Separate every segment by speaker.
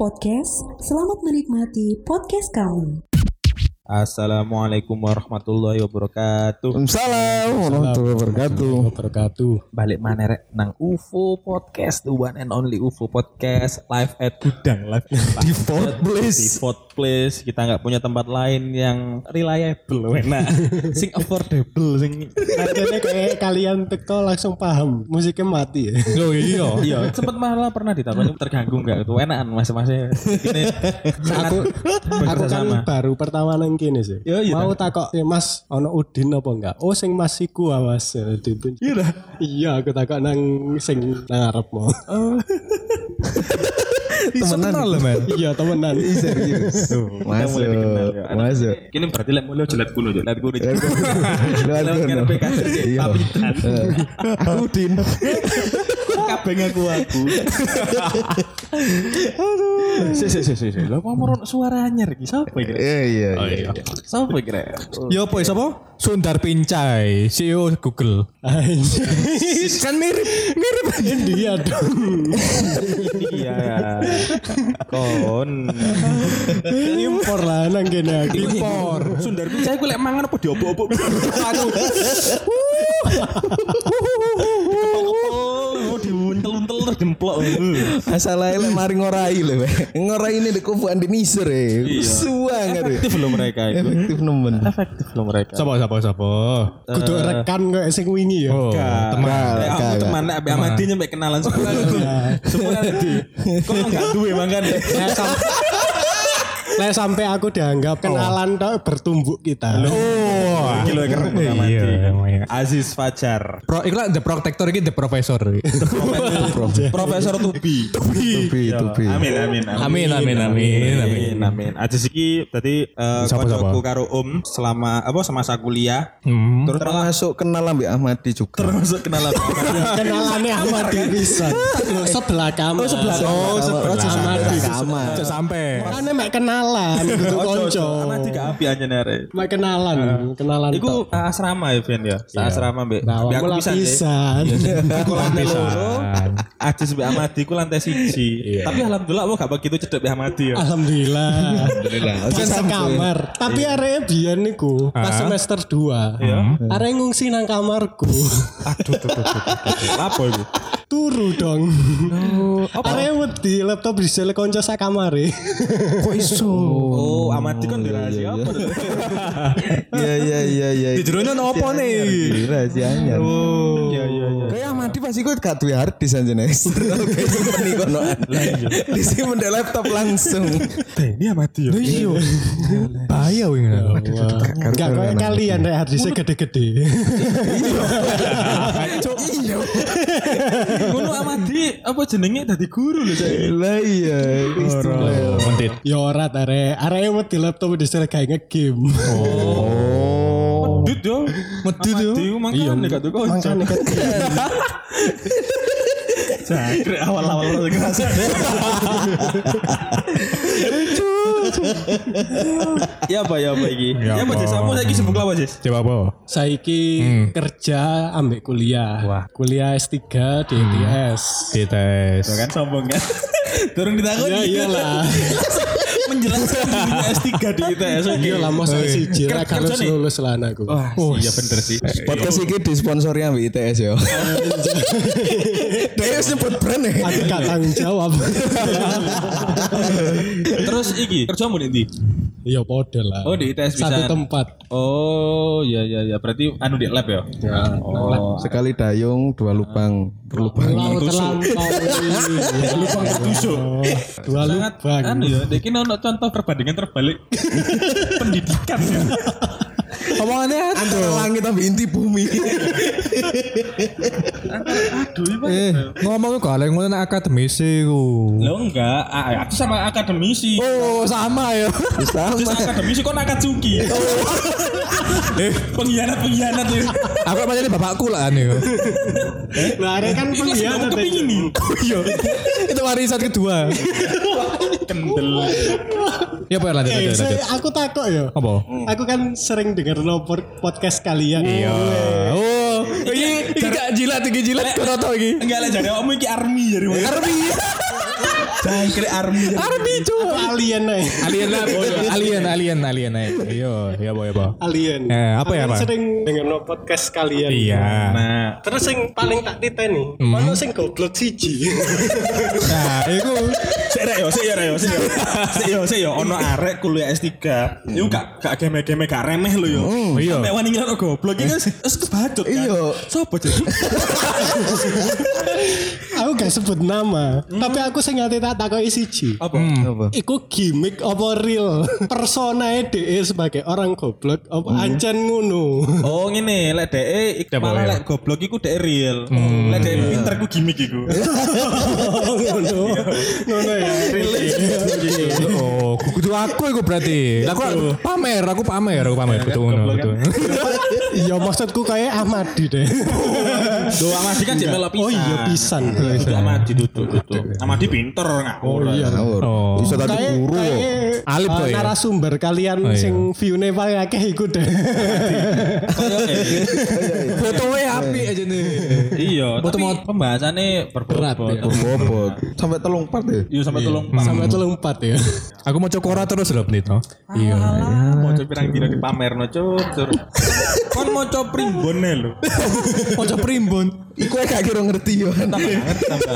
Speaker 1: Podcast, selamat menikmati podcast kami.
Speaker 2: Assalamualaikum warahmatullahi wabarakatuh.
Speaker 3: Waalaikumsalam warahmatullahi wabarakatuh.
Speaker 4: wabarakatuh.
Speaker 2: Balik mana rek nang UFO podcast, the one and only UFO podcast live at Gudang live
Speaker 3: Di Fort
Speaker 2: Di
Speaker 3: Bliss.
Speaker 2: Fort Place kita nggak punya tempat lain yang reliable, enak, sing affordable, sing
Speaker 4: Harganya kayak kalian teko langsung paham musiknya mati ya.
Speaker 2: Oh iya. Iya, sempat malah pernah ditakoni terganggu enggak itu enakan mas-masnya. Ini
Speaker 4: aku aku kan baru pertama nang kene sih.
Speaker 2: Iya, iya.
Speaker 4: Mau takok eh, Mas ono Udin apa enggak? Oh sing Mas iku ah, Mas. Ditunjuk. Iya Iya aku takok nang sing nang arep mau.
Speaker 3: Temenan loh men.
Speaker 4: iya temenan.
Speaker 3: Serius. Masuk. Masuk.
Speaker 2: Kini berarti lek mulai jelat kuno, jelat kuno.
Speaker 3: Kono.
Speaker 2: ngarepe kasir,
Speaker 3: Iya. Eh, Aku Din.
Speaker 2: Kabeh ngaku aku. Si si si si. si. Lah kok meron suaranya iki sapa iki?
Speaker 3: Iya iya iya.
Speaker 2: Sapa iki? Rek?
Speaker 5: Ya apa sapa? Sundar Pincai, CEO Google.
Speaker 4: kan mirip mirip dia dong.
Speaker 2: Iya. Kon.
Speaker 4: Impor lah nang kene aku.
Speaker 2: Impor. Sundar Pincai ku lek mangan apa diobok-obok. Aduh. Terus demplok.
Speaker 3: Masalahnya lek mari ngorai we. Ngorai ini di kubu Andi Nisur ya. Suang ada.
Speaker 2: Efektif loh mereka itu.
Speaker 3: Efektif nemen.
Speaker 2: Efektif loh mereka.
Speaker 5: Sapa sapa sapa?
Speaker 4: Kudu rekan kok sing wingi ya.
Speaker 5: Oh, teman.
Speaker 2: Aku teman nek ambek Amadi nyampe kenalan semua. Semua di. Kok enggak duwe mangan.
Speaker 4: Nah, sampai aku dianggap kenalan tok bertumbuk kita.
Speaker 5: Oh,
Speaker 2: Kilo keren
Speaker 5: iya, iya.
Speaker 2: Aziz Fajar.
Speaker 5: Pro, iku lah the protector iki the professor.
Speaker 2: Profesor Tubi.
Speaker 3: Tupi, tupi.
Speaker 2: Amin amin
Speaker 5: Amin amin amin amin.
Speaker 2: Amin amin. Aziz iki
Speaker 5: Siapa, siapa?
Speaker 2: koncoku karo Om selama apa semasa kuliah.
Speaker 5: Hmm.
Speaker 2: Terus
Speaker 3: Termasuk kenal ambek Ahmadi juga.
Speaker 2: termasuk kenalan.
Speaker 4: Kenalannya Ahmad bisa. Loh, sebelah kamar. Oh, sebelah
Speaker 3: Oh, sebelah
Speaker 4: kamar.
Speaker 3: kamar.
Speaker 5: Sampai.
Speaker 4: Karena mek kenalan kudu konco.
Speaker 2: Amadi gak api aja nare.
Speaker 4: Mek kenalan, kenalan
Speaker 2: Iku asrama ya Vin ya. Sa asrama mbek.
Speaker 4: Nah,
Speaker 2: mbek
Speaker 4: aku
Speaker 2: deh.
Speaker 4: lapisan.
Speaker 2: Aku lantai loro. Aziz mbek Amadi ku lantai siji. Tapi alhamdulillah aku gak begitu cedek mbek Amadi ya.
Speaker 4: Alhamdulillah.
Speaker 3: Alhamdulillah.
Speaker 4: Kan sekamar. Tapi arek biyen niku pas semester 2. Arek ngungsi nang kamarku.
Speaker 2: Aduh tuh tuh. Apa itu?
Speaker 4: Turu dong. Arek wedi laptop disele konco sak kamare.
Speaker 3: Kok iso?
Speaker 2: Oh, Amadi kan dirahasia apa? tuh?
Speaker 3: Iya iya iya iya.
Speaker 5: Di jeronya nopo nih?
Speaker 3: Rahasianya. Oh.
Speaker 2: Iya iya iya.
Speaker 3: Kayak Ahmadi pasti kok gak duwe hard disk anjene. Kayak company konoan. Di sini mendek laptop langsung.
Speaker 2: Ini Amadi ya.
Speaker 5: Iya. Bahaya wing.
Speaker 4: Enggak kayak kalian rek harddisknya gede-gede.
Speaker 3: Iya.
Speaker 2: Ngono Amadi apa jenenge dadi guru lho saya.
Speaker 3: Lah iya.
Speaker 5: Mentit.
Speaker 4: Ya ora ta rek. Arek wedi laptop disele kayak nge-game.
Speaker 3: Oh.
Speaker 2: Medit yo. Medit yo. Iya, makane gak tuh konco.
Speaker 4: Makane kan
Speaker 2: Jangkrik awal-awal ngerasa. Ya apa ya apa iki?
Speaker 5: Ya
Speaker 2: Ya apa? Kamu saiki sibuk apa Jis?
Speaker 5: Coba apa?
Speaker 4: saiki kerja ambek kuliah.
Speaker 5: Wah.
Speaker 4: Kuliah S3 di ITS.
Speaker 5: Dites.
Speaker 2: Tuh kan sombong kan? Turun ditakoni.
Speaker 4: Ya iyalah.
Speaker 2: Menjelaskan dirinya S3 di ITS. Oke.
Speaker 4: Iya lah masa siji
Speaker 2: Ker-
Speaker 4: rek harus
Speaker 2: nih?
Speaker 4: lulus lah anakku.
Speaker 2: Wah, iya bener sih.
Speaker 3: Podcast ini disponsori ambek ITS ya. Dia nyebut brand ya.
Speaker 4: Aku gak tanggung jawab.
Speaker 2: Terus iki kerjamu nanti?
Speaker 4: Iya podo lah.
Speaker 2: Oh di ITS bisa.
Speaker 4: Satu tempat.
Speaker 2: Oh iya iya iya berarti anu di lab ya?
Speaker 4: Ya.
Speaker 2: Oh.
Speaker 3: Sekali dayung, dua lubang. Berlubang.
Speaker 4: Laut terlampaui.
Speaker 2: Lubang tertusuk.
Speaker 4: Dua lubang.
Speaker 2: anu ya, iki ono contoh perbandingan terbalik pendidikan ya.
Speaker 5: Omongannya
Speaker 3: Antara langit sampai inti bumi.
Speaker 2: Aduh,
Speaker 5: Eh, ngomong kok ada ngono nek akademisi ku.
Speaker 2: Lo enggak, ah, aku sama akademisi.
Speaker 5: Oh, sama ya.
Speaker 2: Terus
Speaker 3: Sama.
Speaker 2: akademisi kok Nakatsuki. eh, pengkhianat-pengkhianat ya.
Speaker 5: Aku macam bapakku lah nih.
Speaker 4: Nah, ada kan pengkhianat.
Speaker 2: nih.
Speaker 5: Iya. Itu warisan kedua.
Speaker 2: Kendel.
Speaker 5: Ya apa lanjut
Speaker 4: Eh,
Speaker 5: lanjut lanjut.
Speaker 4: aku takut ya.
Speaker 5: Apa?
Speaker 4: Aku kan sering denger lo pod- podcast kalian.
Speaker 5: Iya. Oh, iki iki gak jilat iki jilat kok tau iki.
Speaker 2: Enggak lah jadi kamu iki army jadi.
Speaker 5: Army.
Speaker 3: Jangkrik army.
Speaker 5: Army cuk.
Speaker 4: Alien nih.
Speaker 5: Alien lah, alien, alien, alien, ayo, ayo, ya boy, apa?
Speaker 4: Alien.
Speaker 5: Eh, apa ya,
Speaker 4: kan
Speaker 5: Pak?
Speaker 4: Sering denger no podcast kalian.
Speaker 5: Iya.
Speaker 2: Nah,
Speaker 4: Terus yang paling tak titeni, mana sing goblok siji.
Speaker 5: Nah, itu
Speaker 2: sik rek yo, sik yo, yo, sik yo. Sik yo, sik yo ono arek kuliah S3. Yo gak gak game-game gak remeh lho yo.
Speaker 5: iya.
Speaker 2: Sampai wani ngira goblok iki wis wis kebacut kan.
Speaker 3: Iya.
Speaker 2: Sopo?
Speaker 4: gak sebut nama, tapi aku sing ngati tak takoki siji.
Speaker 2: Apa?
Speaker 3: Apa?
Speaker 4: Iku gimmick apa real? Persona DE sebagai orang goblok apa ancen ngono?
Speaker 2: Oh ngene, lek ik-
Speaker 5: Ya,
Speaker 2: malah lek goblok iku dhek real. Lek dhek pinter ku gimmick iku.
Speaker 4: ngono. Ngono ya.
Speaker 5: Oh, kudu aku iku berarti. Aku pamer, aku pamer, aku pamer kudu ngono kudu.
Speaker 4: Ya maksudku kayak Ahmadi deh.
Speaker 2: Doa Amadi kan jek melok pisan.
Speaker 4: Oh iya pisan.
Speaker 2: Itu Amadi tutup tutup. Amadi pinter ngawur.
Speaker 4: Oh iya.
Speaker 3: Ngawur.
Speaker 5: Oh.
Speaker 3: Bisa tadi guru
Speaker 4: kayak
Speaker 5: Alip
Speaker 4: eh,
Speaker 5: kok ya?
Speaker 4: narasumber kalian
Speaker 5: Oh, iya.
Speaker 4: sing view-ne paling akeh iku deh.
Speaker 5: Fotonya api aja nih.
Speaker 2: Iya,
Speaker 5: Foto
Speaker 2: tapi
Speaker 5: mau-
Speaker 2: pembahasannya
Speaker 4: Berat,
Speaker 2: berbobot.
Speaker 4: ya.
Speaker 3: Bobot. Sampai telung part ya.
Speaker 2: Iya sampai tolong
Speaker 4: Sampai telung empat ya.
Speaker 5: Aku mau cokora terus loh menit no.
Speaker 2: Iya. Mau coba pirang dipamerno cur cur. Kon mau coba primbone lho.
Speaker 5: Mau coba primbon.
Speaker 3: Iku gak kira ngerti yo.
Speaker 2: Tambah ngerti tambah.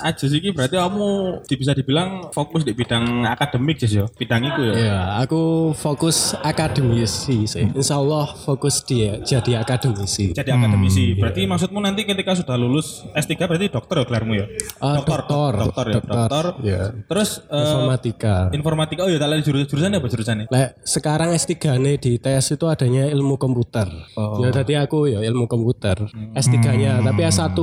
Speaker 2: Ajus iki berarti kamu bisa dibilang fokus di bidang akademik Jess ya. Bidang itu ya.
Speaker 4: Iya, aku fokus akademisi sih. Insya Allah fokus dia jadi akademisi.
Speaker 2: Jadi akademisi. Berarti maksudmu nanti ketika sudah lulus S3 berarti dokter ya gelarmu ya?
Speaker 4: Ah,
Speaker 2: dokter,
Speaker 4: doktor.
Speaker 2: dokter ya,
Speaker 4: Dokter,
Speaker 2: dokter.
Speaker 4: iya.
Speaker 2: Terus eh,
Speaker 4: Informatika.
Speaker 2: informatika. Oh iya, tak jurusan jurusannya apa jurusannya?
Speaker 4: Lek sekarang S3 nih di TS itu adanya ilmu komputer. Ya tadi aku ya ilmu komputer. S3-nya, tapi S1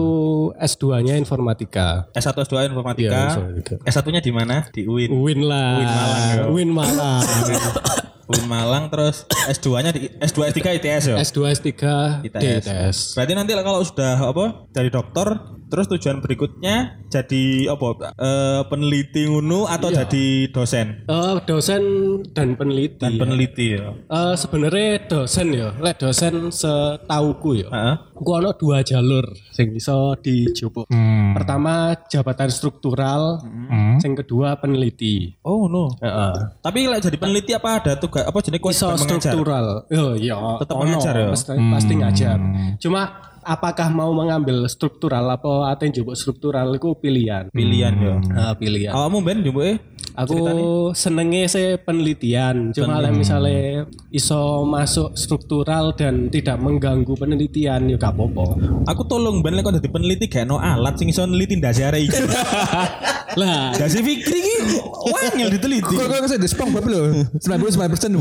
Speaker 4: S2-nya informatika.
Speaker 2: S1 S2 informatika.
Speaker 4: Informatika.
Speaker 2: S1-nya di mana? Di UIN.
Speaker 4: Win lah.
Speaker 2: Win Malang, ya.
Speaker 4: Win Malang.
Speaker 2: UIN Malang terus S2-nya di S2 S3 ITS ya.
Speaker 4: S2 S3 di
Speaker 2: ITS.
Speaker 4: ITS.
Speaker 2: Berarti nanti kalau sudah apa dari dokter terus tujuan berikutnya jadi apa eh, peneliti ngono atau
Speaker 4: Iya.
Speaker 2: jadi dosen
Speaker 4: Eh, dosen dan peneliti.
Speaker 2: dan peneliti ya.
Speaker 4: Eh, sebenarnya dosen ya. Lek dosen setauku ya.
Speaker 2: Heeh.
Speaker 4: Gua ono dua jalur sing bisa dijupuk.
Speaker 5: Hmm.
Speaker 4: Pertama jabatan struktural, yang kedua peneliti.
Speaker 2: Oh no.
Speaker 4: Heeh.
Speaker 2: Tapi lah jadi peneliti apa ada tugas apa jenis mengajar?
Speaker 4: struktural. Oh iya,
Speaker 2: Tetap
Speaker 4: ono,
Speaker 2: mengajar ya?
Speaker 4: Pasti, pasti ngajar. Cuma apakah mau mengambil struktural apa atau yang jupuk struktural itu pilihan.
Speaker 2: Pilihan ya.
Speaker 4: Nah, pilihan.
Speaker 2: Awakmu ben jumbuke
Speaker 4: Aku senengnya sih penelitian. Cuma lah misalnya iso masuk struktural dan tidak mengganggu penelitian ya gak apa-apa.
Speaker 2: Aku tolong ben lek kok dadi peneliti gak no alat sing iso neliti ndasare iki.
Speaker 4: Lah,
Speaker 2: Dasi Fikri iki wangel diteliti.
Speaker 5: Kok kok saya di SpongeBob loh. 99%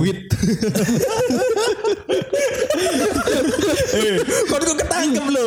Speaker 5: wheat.
Speaker 2: Kok kok ketangkep lho.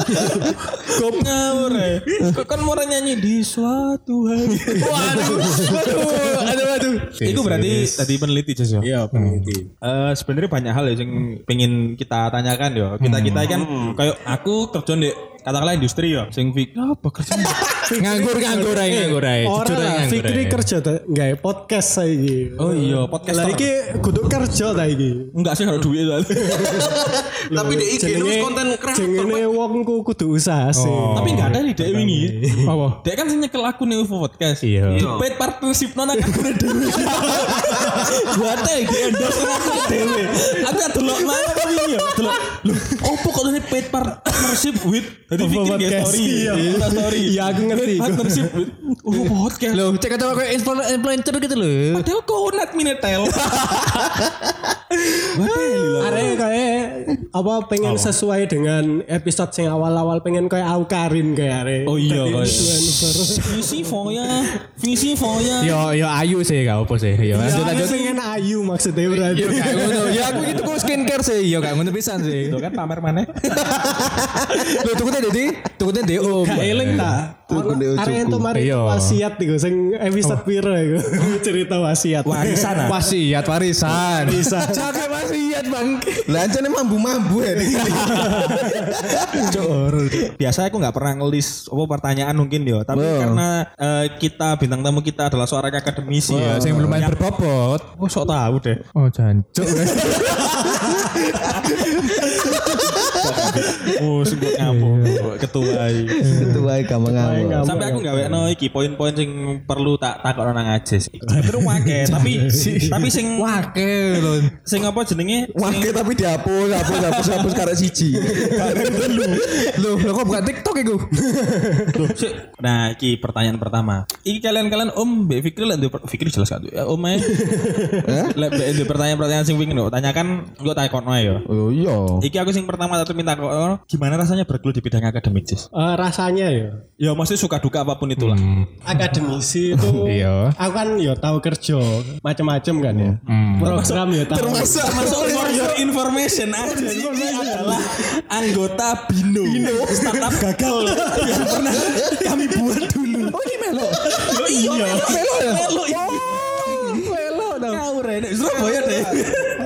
Speaker 2: Kok ngawur ya. Kok kan mau nyanyi di suatu hari.
Speaker 5: Waduh, waduh, aduh, aduh.
Speaker 2: Itu berarti tadi peneliti Jas ya.
Speaker 4: iya peneliti.
Speaker 2: Eh sebenarnya banyak hal ya yang pengen kita tanyakan ya. Kita kita kan kayak aku kerja di katakanlah industri ya. Sing fik apa kerja?
Speaker 5: Nganggur, nganggur aja, nganggur aja. Jujur
Speaker 4: Orang
Speaker 5: nganggur
Speaker 4: Fikri kerja ta- nggak podcast saya
Speaker 2: Oh iya, podcast
Speaker 4: Lah iki kudu kerja ta iki.
Speaker 2: Enggak sih kalau duit.
Speaker 3: Tapi di IG nulis konten kreator.
Speaker 4: jenenge wong ku kudu usaha sih.
Speaker 2: Tapi enggak ada nih dek wingi.
Speaker 5: Apa?
Speaker 2: Dek kan sing nyekel aku nih UFO podcast.
Speaker 5: Iya.
Speaker 2: Paid partnership nona kan gue dewe. Gua teh di endorse sama aku dewe. Aku gak delok mana wingi ya. Delok. Loh, opo kok ini paid partnership with Tadi dia
Speaker 4: podcast,
Speaker 2: story.
Speaker 4: iya.
Speaker 2: Story.
Speaker 4: Iya, aku ngerti.
Speaker 2: Partnership with UFO podcast.
Speaker 5: Loh, cek atau kayak influ- influencer gitu loh.
Speaker 2: Padahal kok net minetel.
Speaker 4: Are kayak apa pengen sesuai dengan episode yang awal-awal pengen kayak Aukarin kayak are.
Speaker 2: Oh iya, kayak-. Visi foya, visi foya.
Speaker 5: Yo, yo ayu sih gak apa sih. Yo,
Speaker 4: Ya,
Speaker 5: lanjut
Speaker 4: aku
Speaker 5: lanjut.
Speaker 4: pengen ayu maksudnya berarti.
Speaker 5: Ya aku itu kok skincare sih. Yo, gak ngono pisan sih.
Speaker 2: Itu kan pamer mana?
Speaker 5: Loh, tuku teh Dedi. Tuku teh DO.
Speaker 4: Gak eling ta. Arek itu mari
Speaker 5: Iya.
Speaker 4: wasiat iku sing episode piro iku. Cerita wasiat.
Speaker 2: Warisan ah.
Speaker 5: Wasiat warisan.
Speaker 4: Warisan.
Speaker 5: Jaga wasiat, Bang.
Speaker 3: Lah ancane mambu-mambu ya.
Speaker 2: Biasa aku nggak pernah ngelis apa pertanyaan mungkin yo, tapi karena eh, kita bintang tamu kita adalah seorang akademisi ya.
Speaker 5: Saya belum main berbobot.
Speaker 2: Oh, sok tahu deh.
Speaker 5: Oh, jancuk.
Speaker 2: Oh, sungguh ngapuk. Ketua iki.
Speaker 3: Ketua gampang ngawur.
Speaker 2: Sampai aku gawe no iki poin-poin sing perlu tak takok nang Ajes. Terus wake, tapi tapi sing
Speaker 5: Wake lho.
Speaker 2: sing apa jenenge?
Speaker 3: Wake tapi dihapus, hapus, hapus, hapus karena siji.
Speaker 5: Loh, lo kok buka TikTok iku?
Speaker 2: Nah, iki pertanyaan pertama. Iki kalian-kalian Om Mbak Fikri per- Fikri jelas kan. Ya, Om ae. Lek Mbak pertanyaan-pertanyaan sing pingin lho, tanyakan engko takono ae yo.
Speaker 3: Oh iya.
Speaker 2: Iki aku sing pertama satu minta kok gimana rasanya bergelut di bidang akademik,
Speaker 4: Eh, rasanya ya
Speaker 2: Ya maksudnya suka duka apa pun itulah.
Speaker 4: akademisi itu
Speaker 5: Iya.
Speaker 4: aku kan ya tahu kerja macam-macam kan ya program ya tahu
Speaker 3: Termasuk
Speaker 2: Masuk for your information aja ini adalah anggota Bino, startup gagal yang pernah kami buat dulu. Oh ini Melo? Oh iya Melo ya? Melo ya?
Speaker 5: Melo dong.
Speaker 2: Ya, nek Surabaya deh.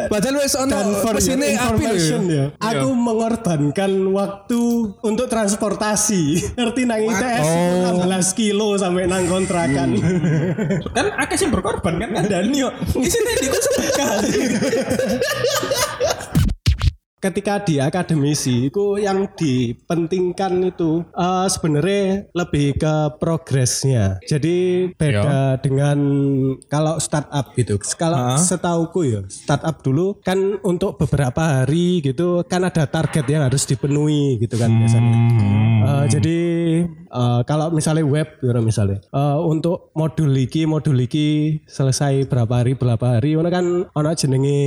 Speaker 5: Padahal wis ono
Speaker 4: ke
Speaker 5: sini api
Speaker 4: ya. Aku mengorbankan waktu untuk transportasi. Ngerti nang ITS 16 kilo sampai nang kontrakan.
Speaker 2: Kan akeh sing berkorban kan kan? Dani yo. Isine iku sedekah.
Speaker 4: ketika di akademisi itu yang dipentingkan itu eh, sebenarnya lebih ke progresnya. Jadi beda dengan kalau startup gitu. Kalau setauku ya startup dulu kan untuk beberapa hari gitu kan ada target yang harus dipenuhi gitu kan biasanya. Eh, jadi eh, kalau misalnya web gitu misalnya eh, untuk modul iki modul iki selesai berapa hari berapa hari ono kan ono jenenge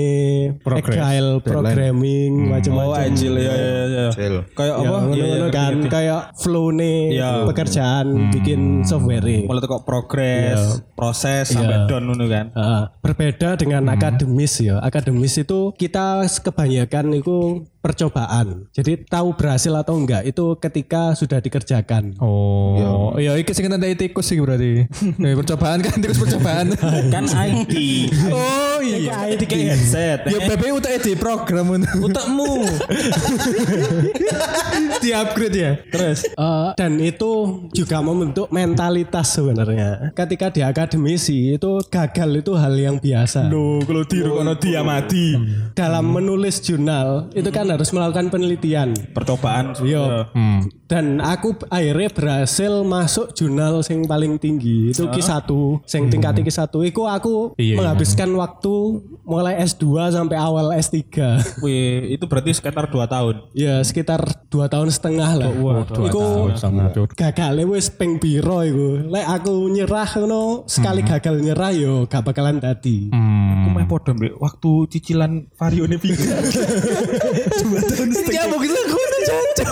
Speaker 4: agile programming
Speaker 2: Oh
Speaker 4: macam-macam
Speaker 2: agil ya ya ya.
Speaker 3: Agil.
Speaker 2: Kayak
Speaker 4: Ya,
Speaker 2: apa? Iya,
Speaker 4: ngono-ngono
Speaker 2: iya,
Speaker 4: kan
Speaker 2: iya.
Speaker 4: kayak flow nih
Speaker 2: Iya.
Speaker 4: pekerjaan bikin software
Speaker 2: Mulai kok progres, proses sampai down ngono kan.
Speaker 4: Ah, berbeda dengan akademis ya. Akademis itu kita kebanyakan itu percobaan. Jadi tahu berhasil atau enggak itu ketika sudah dikerjakan.
Speaker 5: Oh, iya iki sing tandai tikus sih berarti. Eh, percobaan kan tikus percobaan.
Speaker 2: Kan IT.
Speaker 5: oh iya.
Speaker 2: IT kayak headset.
Speaker 5: Ya BB untuk edit program
Speaker 2: Utakmu.
Speaker 5: di upgrade ya.
Speaker 2: Terus
Speaker 4: Eh, dan itu juga membentuk mentalitas sebenarnya. Ketika di akademisi itu gagal itu hal yang biasa.
Speaker 2: Duh, kalau di kono dia mati.
Speaker 4: Dalam menulis jurnal itu kan harus melakukan penelitian.
Speaker 2: Percobaan.
Speaker 4: Yo. Dan aku akhirnya berhasil masuk jurnal yang paling tinggi itu Q1, yang tingkat Q1 itu aku
Speaker 5: Iya, iya.
Speaker 4: menghabiskan waktu mulai S2 sampai awal S3.
Speaker 2: Wih, itu berarti sekitar 2 tahun.
Speaker 4: ya sekitar dua tahun setengah lah. Iku
Speaker 5: sama
Speaker 4: gagalnya wis ping piro iku. Lek aku nyerah ngono sekali gagal nyerah yo gak bakalan tadi.
Speaker 2: Aku main podo mbek waktu cicilan Vario ne Dua tahun setengah.
Speaker 5: Ya mungkin aku udah cocok.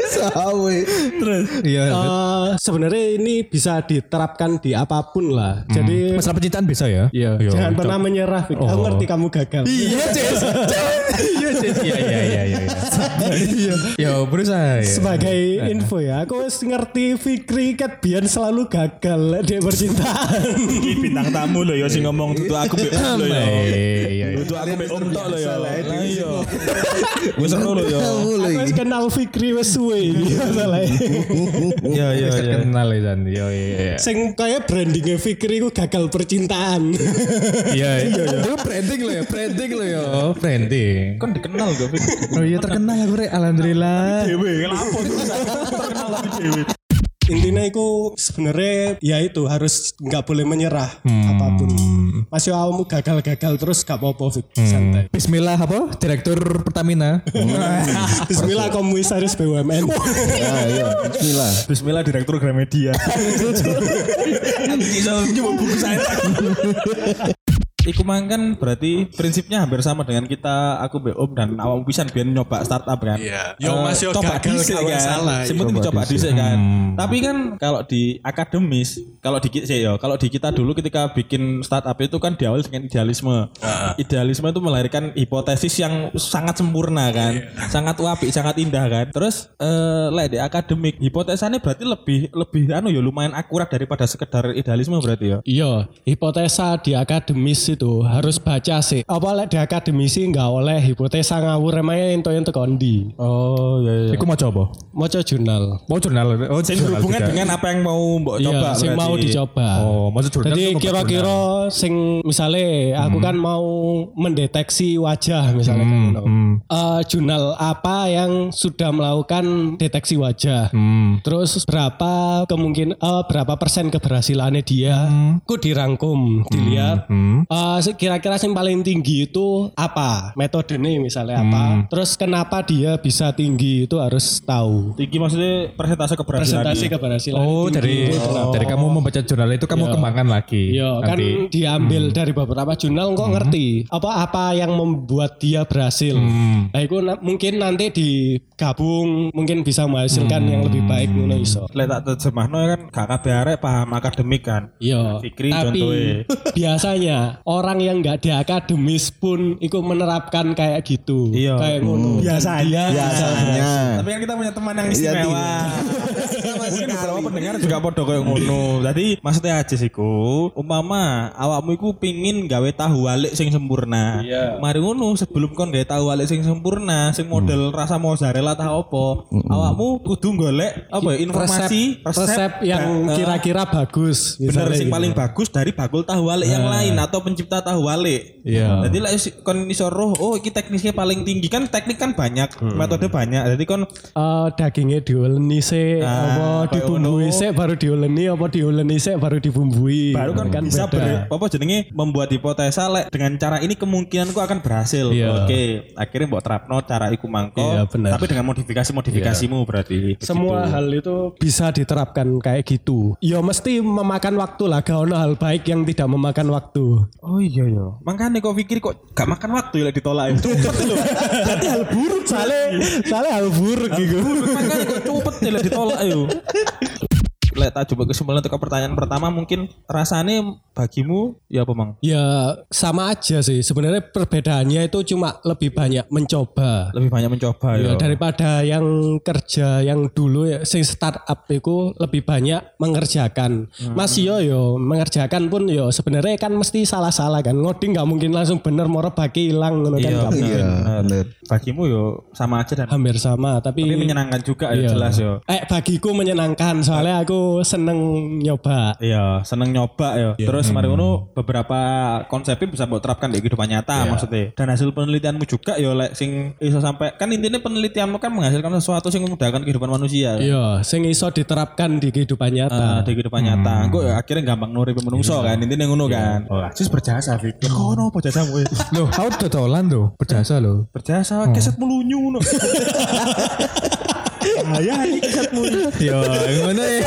Speaker 3: Sawe.
Speaker 2: Terus.
Speaker 5: Iya.
Speaker 4: Eh, sebenarnya ini bisa diterapkan di apa pun lah. Jadi
Speaker 5: Masalah percintaan bisa ya?
Speaker 4: Iya, jangan pernah menyerah. Fik. Aku ngerti kamu gagal.
Speaker 5: Iya, Cis. Iya, Cis. Iya, iya, iya, iya. Iya. Ya, berusaha ya.
Speaker 4: Sebagai info ya, aku ngerti Fikri kat biyen selalu gagal di percintaan.
Speaker 2: Iki bintang tamu loh ya sing ngomong tutu aku mbek Om lo ya.
Speaker 5: Iya, iya.
Speaker 2: Tutu aku mbek Om tok lo ya. Lah iya. Wis seru lo ya.
Speaker 4: aku wis kenal Fikri wis suwe.
Speaker 2: Iya iya iya.
Speaker 5: kenal ya, San. Iya, iya, iya.
Speaker 4: Sing kayak brandingnya Fikri ku gagal percintaan.
Speaker 5: Iya, iya. Itu branding lo ya, branding lo ya. Oh, branding.
Speaker 2: Kan dikenal Fik?
Speaker 5: Oh iya terkenal aku rek, alhamdulillah.
Speaker 2: Dewe lapo terkenal lagi dewe.
Speaker 4: Intinya itu sebenarnya ya itu harus nggak boleh menyerah apa pun. Masih awalmu gagal-gagal terus gak apa-apa Fik. Santai.
Speaker 5: Bismillah apa? Direktur Pertamina.
Speaker 4: Bismillah komisaris BUMN.
Speaker 3: Ya, iya. Bismillah.
Speaker 2: Bismillah Direktur Gramedia. Buku saya. Iku mang kan berarti prinsipnya hampir sama dengan kita aku Mbak Om dan awam pisan biar nyoba startup kan.
Speaker 4: Iya.
Speaker 2: Eh,
Speaker 4: Yo, Mas, yo
Speaker 2: coba
Speaker 4: gagal,
Speaker 2: dhisik
Speaker 4: gak
Speaker 2: kan. penting
Speaker 3: Coba
Speaker 2: dicoba
Speaker 3: dhisik.
Speaker 2: kan. Tapi kan kalau di akademis, kalau di sih yo, kalau di kita dulu ketika bikin startup itu kan diawali dengan idealisme. Idealisme itu melahirkan hipotesis yang sangat sempurna kan. Sangat wapi, sangat indah kan. Terus eh lek di akademik, hipotesanya berarti lebih lebih anu ya lumayan akurat daripada sekedar idealisme berarti ya.
Speaker 4: Iya, hipotesa di akademis itu harus baca sih. Apa lek di akademisi nggak oleh hipotesa ngawur emangnya ento ento kondi.
Speaker 2: Oh iya iya.
Speaker 5: Iku mau coba.
Speaker 4: Moco jurnal.
Speaker 5: Mau jurnal. Oh,
Speaker 2: Sing
Speaker 5: jurnal
Speaker 2: berhubungan
Speaker 5: juga.
Speaker 2: dengan apa yang mau mbok
Speaker 4: Iya,
Speaker 2: coba
Speaker 4: sing mau dicoba.
Speaker 5: Oh, maksud jurnal.
Speaker 4: Jadi kira-kira sing misalnya aku kan mau mendeteksi wajah misalnya kan.
Speaker 5: Hmm.
Speaker 4: Eh, jurnal apa yang sudah melakukan deteksi wajah.
Speaker 5: Hmm.
Speaker 4: Terus berapa kemungkin eh, berapa persen keberhasilannya dia? Ku dirangkum, dilihat.
Speaker 5: Hmm.
Speaker 4: Eh, se- kira-kira yang paling tinggi itu apa? Metodenya misalnya apa?
Speaker 5: Hmm.
Speaker 4: Terus kenapa dia bisa tinggi itu harus tahu.
Speaker 2: Tinggi maksudnya persentase keberhasilan.
Speaker 4: Presentasi
Speaker 2: dia.
Speaker 4: keberhasilan.
Speaker 5: Oh,
Speaker 4: tinggi
Speaker 5: dari
Speaker 4: itu kenapa?
Speaker 5: dari kamu membaca jurnal itu kamu kembangkan lagi.
Speaker 4: Iya kan
Speaker 5: nanti. Hmm.
Speaker 4: diambil dari beberapa jurnal kok ngerti apa apa yang membuat dia berhasil.
Speaker 5: Hmm.
Speaker 4: Nah itu na- mungkin nanti digabung mungkin bisa menghasilkan yang lebih baik ngono iso.
Speaker 2: Lek tak terjemahno kan gak kabeh arek paham akademik kan.
Speaker 4: Iya.
Speaker 2: Fikri
Speaker 4: Tapi
Speaker 2: contohnya.
Speaker 4: biasanya orang yang nggak di akademis pun ikut menerapkan kayak gitu.
Speaker 2: Iya.
Speaker 4: Kayak ngono.
Speaker 1: Biasanya.
Speaker 3: Biasanya.
Speaker 2: Tapi kan kita punya teman yang
Speaker 3: Iya,
Speaker 2: istimewa. Pendengar juga podo kayak ngono. Jadi maksudnya aja sih ku, umpama awakmu iku pingin gawe tahu walik sing sempurna.
Speaker 4: Iya.
Speaker 2: Mari ngono sebelum kon gawe tahu walik sing sempurna, sing model rasa mozzarella tah opo, awakmu kudu golek apa ya, informasi
Speaker 4: resep, resep yang kira-kira bagus.
Speaker 2: bener sing
Speaker 4: gitu.
Speaker 2: paling bagus dari bakul tahu walik yang lain atau pencipta tahu walik.
Speaker 5: Iya.
Speaker 2: Jadi lah kon iso roh, oh iki teknisnya paling tinggi kan teknik kan banyak, metode banyak. Jadi kon
Speaker 4: Eh, dagingnya diuleni sih,
Speaker 2: Ah,
Speaker 4: apa
Speaker 2: kayak
Speaker 4: dibumbui sih baru diuleni, apa diuleni sih baru dibumbui.
Speaker 2: baru kan, bisa
Speaker 4: beda.
Speaker 2: ber, apa jenenge membuat hipotesa lek dengan cara ini kemungkinanku akan berhasil.
Speaker 4: Iya.
Speaker 2: Oke, akhirnya mbok terapno cara iku mangko.
Speaker 4: Iya, benar.
Speaker 2: Tapi dengan modifikasi-modifikasimu berarti.
Speaker 4: Semua
Speaker 2: Begitu.
Speaker 4: hal itu bisa diterapkan kayak gitu. Ya mesti memakan waktu lah, gak ono hal baik yang tidak memakan waktu.
Speaker 2: Oh iya iya. Makanya kok pikir kok gak makan waktu ya ditolak ya. Cepet lho. Berarti hal buruk
Speaker 4: Soalnya, soalnya hal buruk gitu.
Speaker 2: Makanya kok cepet ya ditolak yo. Tak coba kesimpulan untuk pertanyaan pertama mungkin rasanya bagimu ya apa mang?
Speaker 4: Ya sama aja sih. Sebenarnya perbedaannya itu cuma lebih banyak mencoba.
Speaker 2: Lebih banyak mencoba
Speaker 4: Ya,
Speaker 2: ya.
Speaker 4: daripada yang kerja yang dulu ya sing startup itu lebih banyak mengerjakan. Mas yo yo mengerjakan pun yo sebenarnya kan mesti salah-salah kan. Ngoding nggak mungkin langsung bener moro bagi hilang ngono kan
Speaker 2: Iya.
Speaker 3: Iya, bener.
Speaker 2: Bagimu yo sama aja dan
Speaker 4: Hampir sama tapi,
Speaker 2: tapi menyenangkan juga ya
Speaker 4: Iya.
Speaker 2: jelas yo.
Speaker 4: Eh bagiku menyenangkan soalnya aku seneng nyoba.
Speaker 2: Iya, seneng nyoba ya. Terus mari ngono beberapa konsepnya bisa mbok terapkan di kehidupan nyata maksudnya. Dan hasil penelitianmu juga ya lek sing iso sampai kan intinya penelitianmu kan menghasilkan sesuatu sing memudahkan kehidupan manusia.
Speaker 4: Iya, sing iso diterapkan di kehidupan nyata.
Speaker 2: Ah, di kehidupan nyata. Gue ya akhirnya gampang nuripi menungso kan. Intinya ngono kan. Sis berjasa, Fik. Kono apa jasamu? eh?
Speaker 5: Loh, aku dodolan tuh, berjasa loh.
Speaker 2: Berjasa, keset melunyu no. Ayah ini keset melunyu.
Speaker 5: Yo, ngono ya.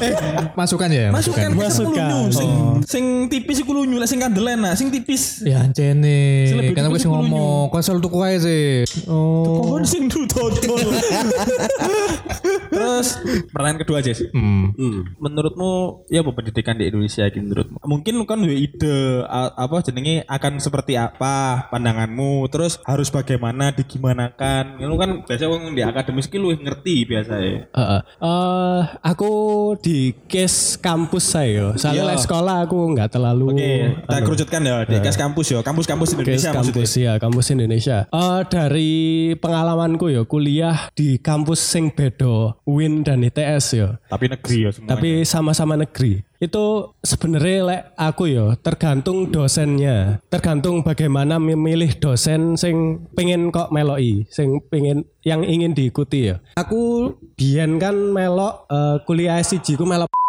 Speaker 5: Eh, masukan ya,
Speaker 2: Masukan,
Speaker 5: masukan.
Speaker 4: Masukan.
Speaker 2: melunyu. Sing, sing tipis iku lunyu, sing kandelen nah, sing tipis.
Speaker 5: Ya ancene, kan aku
Speaker 2: sepuluh
Speaker 5: ngomong, konsol tuku aja sih. Oh.
Speaker 2: Pohon sing dudodol. Terus pertanyaan kedua aja sih.
Speaker 5: Hmm.
Speaker 2: Menurutmu ya apa pendidikan di Indonesia iki menurutmu? Mungkin lu kan duwe ide apa jenenge akan seperti apa pandanganmu, terus harus bagaimana digimanakan. Lu kan biasa wong di akademis ki luwih ngerti biasa ya.
Speaker 4: Heeh. Eh, aku di case kampus saya, soalnya
Speaker 2: Iya.
Speaker 4: lek sekolah aku nggak terlalu.
Speaker 2: Oke, kita kerucutkan ya di kas kampus ya, kampus-kampus
Speaker 4: Case
Speaker 2: Indonesia maksudnya.
Speaker 4: kampus ya, kampus Indonesia. Eh dari pengalamanku ya, kuliah di kampus sing bedo, UIN dan ITS ya.
Speaker 2: Tapi negeri ya semua.
Speaker 4: Tapi sama-sama negeri. Itu sebenarnya lek aku ya tergantung dosennya. Tergantung bagaimana memilih dosen sing pengen kok meloi, sing pengen yang ingin diikuti ya. Aku biyen kan melok eh, kuliah S1 ku melok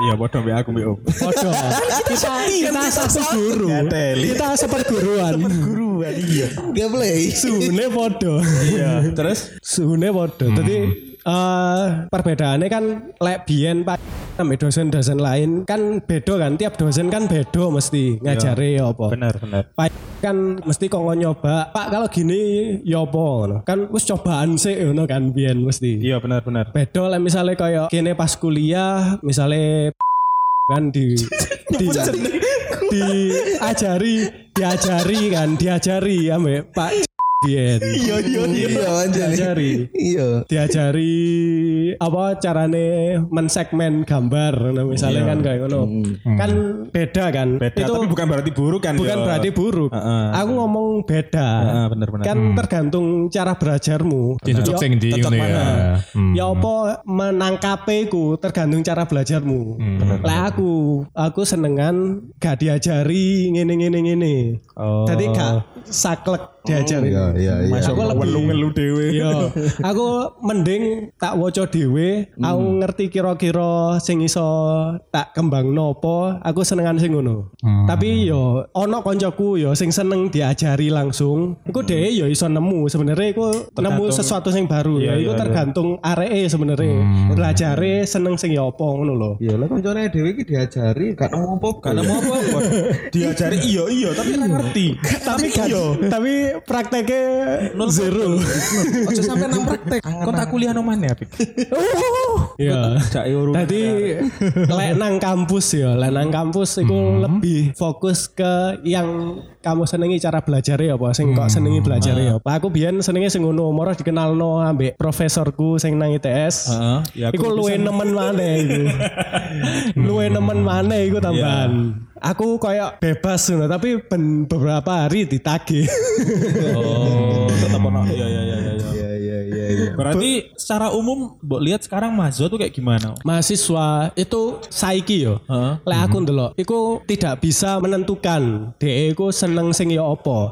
Speaker 2: Iya, bodoh mbak aku Om.
Speaker 4: Podo. kita kita satu guru. Kita seperguruan.
Speaker 2: Guruan iya.
Speaker 3: Gak boleh.
Speaker 4: Suhune podo.
Speaker 2: Iya. Terus
Speaker 4: Suhune podo. Jadi eh perbedaannya kan lek biyen Pak sampai dosen-dosen lain kan bedo kan tiap dosen kan bedo mesti ngajari ya apa.
Speaker 2: benar benar.
Speaker 4: Pak kan mesti kok nyoba. Pak kalau gini ya apa ngono. Kan wis cobaan sih ngono kan biyen mesti.
Speaker 2: Iya benar benar.
Speaker 4: Bedo lah misalnya kayak kene pas kuliah misalnya kan di di diajari diajari kan diajari ambek Pak.
Speaker 3: Iya iya iya anjir.
Speaker 4: Diajari.
Speaker 3: Iya.
Speaker 4: diajari apa carane mensegmen gambar nah, misalnya kan kayak ngono kan beda kan
Speaker 2: Beda
Speaker 4: itu
Speaker 2: tapi bukan berarti buruk kan.
Speaker 4: bukan
Speaker 2: yo.
Speaker 4: berarti buruk
Speaker 2: Heeh.
Speaker 4: aku ngomong beda
Speaker 2: Heeh, bener-bener.
Speaker 4: kan tergantung cara belajarmu
Speaker 5: Cocok
Speaker 4: Ya-
Speaker 5: sing di ngono ya.
Speaker 2: mana?
Speaker 5: Hmm.
Speaker 4: Ya apa menangkape ku tergantung cara belajarmu. Lah aku aku senengan gak diajari ngene ngene ngene.
Speaker 2: Oh.
Speaker 4: Jadi gak saklek diajari.
Speaker 3: Iya iya iya.
Speaker 2: Masuk
Speaker 4: Aku lebih-
Speaker 2: ngelu dhewe.
Speaker 4: Iya, aku mending tak waca dhewe, aku ngerti kira-kira sing iso tak kembang nopo, aku senengan sing ngono. Tapi yo ono koncoku yo sing seneng diajari langsung, iku dhewe yo iso nemu sebenarnya iku nemu sesuatu sing baru.
Speaker 2: Iya,
Speaker 4: ya iku
Speaker 2: iya,
Speaker 4: tergantung areke sebenarnya. Belajare seneng sing ya apa ngono lho.
Speaker 3: Iya lah koncone dhewe iki diajari gak nemu apa
Speaker 2: Karena mau apa? Diajari iya iya tapi ngerti.
Speaker 4: Tapi kan, tapi prakteknya zero.
Speaker 2: Ojo sampai nang praktek. Kok tak kuliah nang mana Pik?
Speaker 4: Iya.
Speaker 2: Cak urut.
Speaker 4: Tadi lek nang kampus ya, lek nang kampus itu lebih fokus ke yang kamu senengi cara belajar ya apa sing kok senengi belajar ya apa. Aku biyen senengi sing ngono, moro dikenalno ambek profesorku sing nang ITS.
Speaker 2: Heeh. Ya
Speaker 4: Iku luwe nemen maneh iku. luwe nemen maneh iku tambahan. Aku kayak bebas ngono, tapi ben beberapa hari ditagih.
Speaker 2: Oh, tetap ono. Iya iya iya iya.
Speaker 3: Iya iya iya iya.
Speaker 2: Berarti secara umum mbok lihat sekarang Mazo tuh kayak gimana?
Speaker 4: mahasiswa itu saiki yo.
Speaker 2: Heeh.
Speaker 4: Lek aku ndelok, iku tidak bisa menentukan dhek iku seneng sing ya apa.